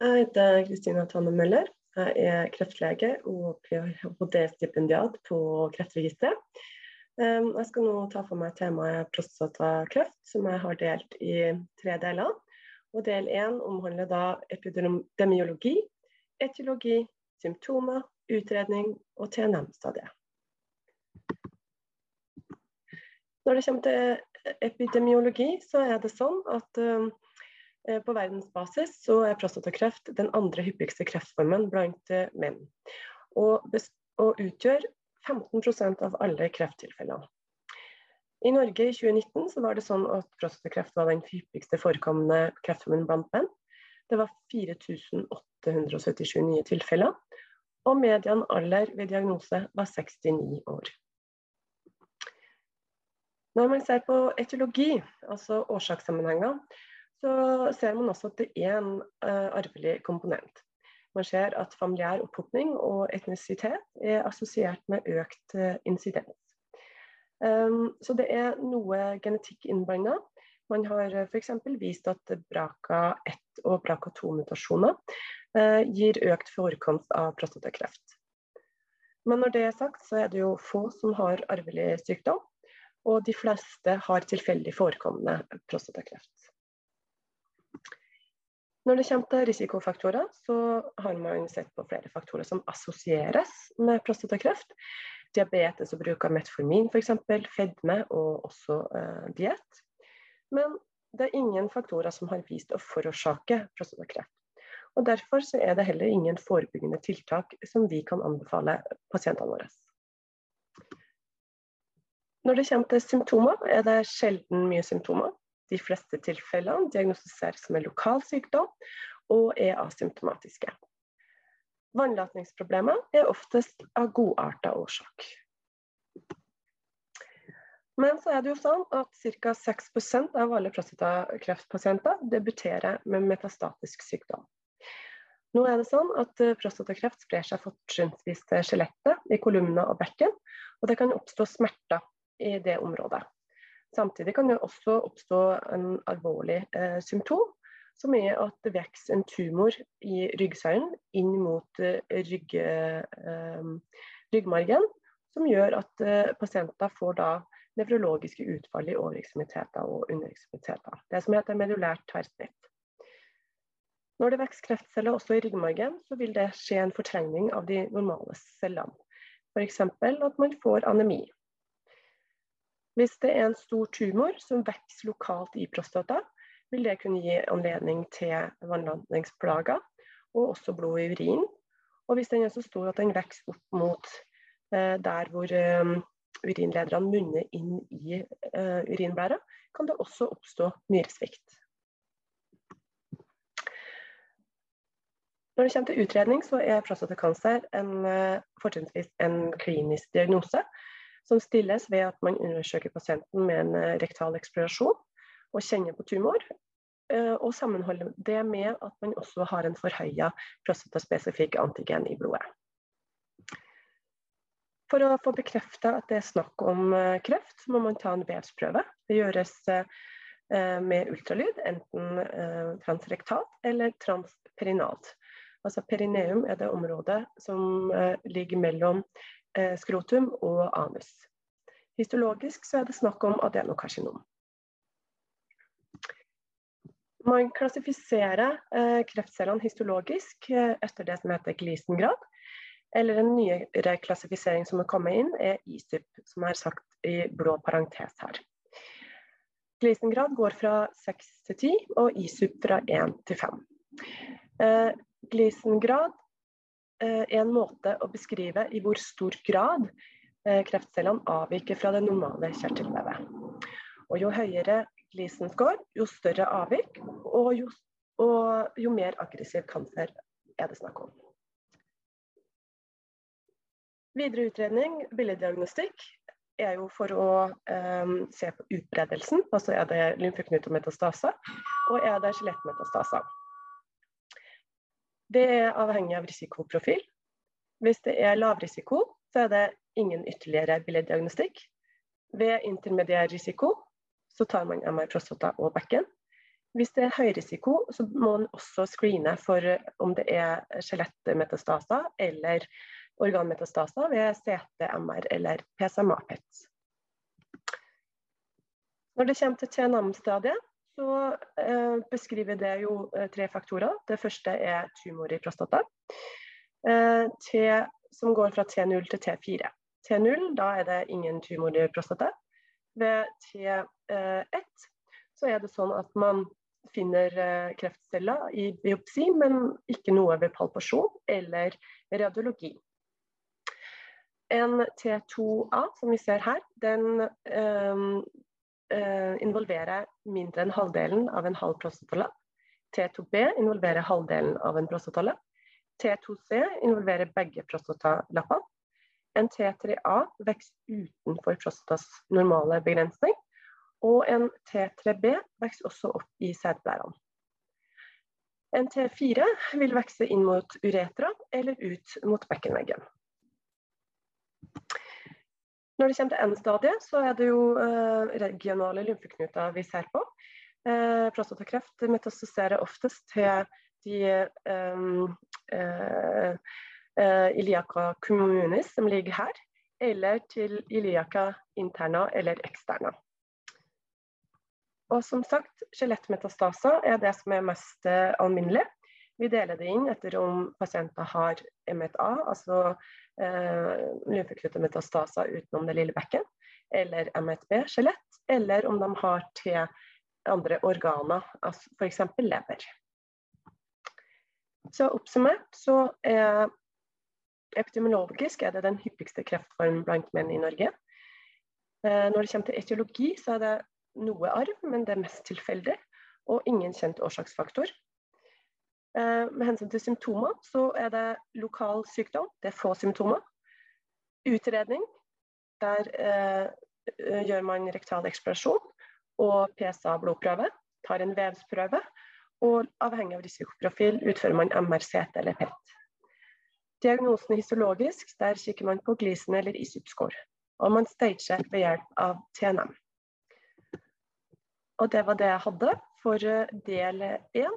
Jeg heter Kristina Tanne Møller. Jeg er kreftlege og ph.d.-stipendiat på Kreftregisteret. Jeg skal nå ta for meg temaet prostatakreft, som jeg har delt i tre deler. Og del én omhandler da epidemiologi, etiologi, symptomer, utredning og TNM-stadiet. Når det kommer til epidemiologi, så er det sånn at Eh, på verdensbasis så er prostatakreft den andre hyppigste kreftformen blant eh, menn. Og, og utgjør 15% av alle krefttilfellene. I Norge i 2019 så var det sånn at prostatakreft var den hyppigste forekommende kreftformen blant menn. Det var 4877 nye tilfeller. Og median alder ved diagnose var 69 år. Når man ser på etiologi, altså årsakssammenhenger, så ser man også at det er en uh, arvelig komponent. Man ser at familiær opphopning og etnisitet er assosiert med økt uh, insidens. Um, så det er noe genetikk innblanda. Man har uh, f.eks. vist at BRCA1 og BRCA2-mutasjoner uh, gir økt forekomst av prostatakreft. Men når det er sagt, så er det jo få som har arvelig sykdom. Og de fleste har tilfeldig forekommende prostatakreft. Når det kommer til risikofaktorer, så har man sett på flere faktorer som assosieres med prostatakreft. Diabetes og bruk av metformin f.eks., fedme og også eh, diett. Men det er ingen faktorer som har vist å forårsake prostatakreft. Og Derfor så er det heller ingen forebyggende tiltak som vi kan anbefale pasientene våre. Når det kommer til symptomer, er det sjelden mye symptomer. De fleste tilfellene diagnostiseres som en lokal sykdom og er asymptomatiske. Vannlatningsproblemer er oftest av godarta årsak. Men så er det jo sånn at ca. 6% av alle prostatakreftpasienter debuterer med metastatisk sykdom. Nå er det sånn at eh, Prostatakreft sprer seg fortrinnsvis til skjelettet, i kolumner og bekken, og det kan oppstå smerter i det området. Samtidig kan det også oppstå en alvorlig eh, symptom, som er at det vokser en tumor i ryggsøylen inn mot eh, rygg, eh, ryggmargen, som gjør at eh, pasienter får da nevrologiske utfall i overekstremiteter og underekstremiteter. Det som heter medullært tverrsnitt. Når det vokser kreftceller også i ryggmargen, så vil det skje en fortrengning av de normale cellene. F.eks. at man får anemi. Hvis det er en stor tumor som vokser lokalt i prostata, vil det kunne gi anledning til vannlandingsplager og også blod i urin. Og hvis den er så stor at den vokser opp mot eh, der hvor eh, urinlederne munner inn i eh, urinblæra, kan det også oppstå nyresvikt. Når det kommer til utredning, så er prostatakancer en, eh, fortrinnsvis en klinisk diagnose som stilles ved at man undersøker pasienten med en eh, rektal eksplorasjon og kjenner på tumor. Eh, og sammenholder det med at man også har en forhøya prostataspesifikk antigen i blodet. For å få bekrefta at det er snakk om eh, kreft, må man ta en vevsprøve. Det gjøres med ultralyd, enten transrektalt eller transperinalt. Altså Perineum er det området som ligger mellom skrotum og anus. Histologisk så er det snakk om adenokarsinom. Man klassifiserer eh, kreftcellene histologisk eh, etter det som heter Gleason-grad. Eller en nyere klassifisering som er kommet inn, er ISUP, som er sagt i blå parentes her. Gleason-grad går fra 6 til 10, og ISUP fra 1 til 5. Glisengrad Eh, en måte å beskrive i hvor stor grad eh, kreftcellene avviker fra det normale kjertelvevet. Og jo høyere Gleason score, jo større avvik, og jo, og jo mer aggressiv kancer er det snakk om. Videre utredning, billeddiagnostikk, er jo for å um, se på utbredelsen. Altså er det lymfeknutemetastase, og er det skjelettmetastase. Det er avhengig av risikoprofil. Hvis det er lav risiko, så er det ingen ytterligere billeddiagnostikk. Ved intermediær risiko så tar man MR prostata og bekken. Hvis det er høy risiko, så må man også screene for om det er skjelettmetastaser eller organmetastaser ved CT-MR eller PSMA-PET. Når det kommer til TNM-stadiet, så eh, beskriver det jo eh, tre faktorer. Det første er tumor i prostata, eh, T, som går fra T0 til T4. T0, da er det ingen tumor i prostata. Ved T1 så er det sånn at man finner kreftceller i biopsi, men ikke noe ved palpasjon eller radiologi. En T2A, som vi ser her, den øh, involverer mindre enn halvdelen av en halv prostatolle. T2B involverer halvdelen av en prostatolle. T2C involverer begge prostatalappene. En T3A vokser utenfor prostatas normale begrensning. Og en T3B vokser også opp i sædblærene. En T4 vil vokse inn mot uretra eller ut mot bekkenveggen. Når det kommer til N-stadiet, så er det jo eh, regionale lymfeknuter vi ser på. Eh, prostatakreft metastaserer oftest til de um, uh, uh, iliaca communis, som ligger her, eller til iliaca interna eller externa. Og som sagt, skjelettmetastaser er det som er mest uh, alminnelig. Vi deler det inn etter om pasienter har M1A, altså uh, lymfeknutemetastaser utenom det lille bekken, eller M1B, skjelett, eller om de har til andre organer, altså f.eks. lever. Så oppsummert så er epidemiologisk er det den hyppigste kreftformen blant menn i Norge. Uh, når det kommer til etiologi, så er det noe arv, men det er mest tilfeldig, og ingen kjent årsaksfaktor. Eh, med hensyn til symptomer, så er det lokal sykdom, det er få symptomer. Utredning, der eh, gjør man rektal eksplorasjon og PSA-blodprøve, tar en vevsprøve, og avhengig av risikoprofil utfører man MRCT eller PET. Diagnosen er histologisk, der kikker man på Glisen eller ISUP-score. Og man stager ved hjelp av TNM. Og det var det jeg hadde for eh, del én.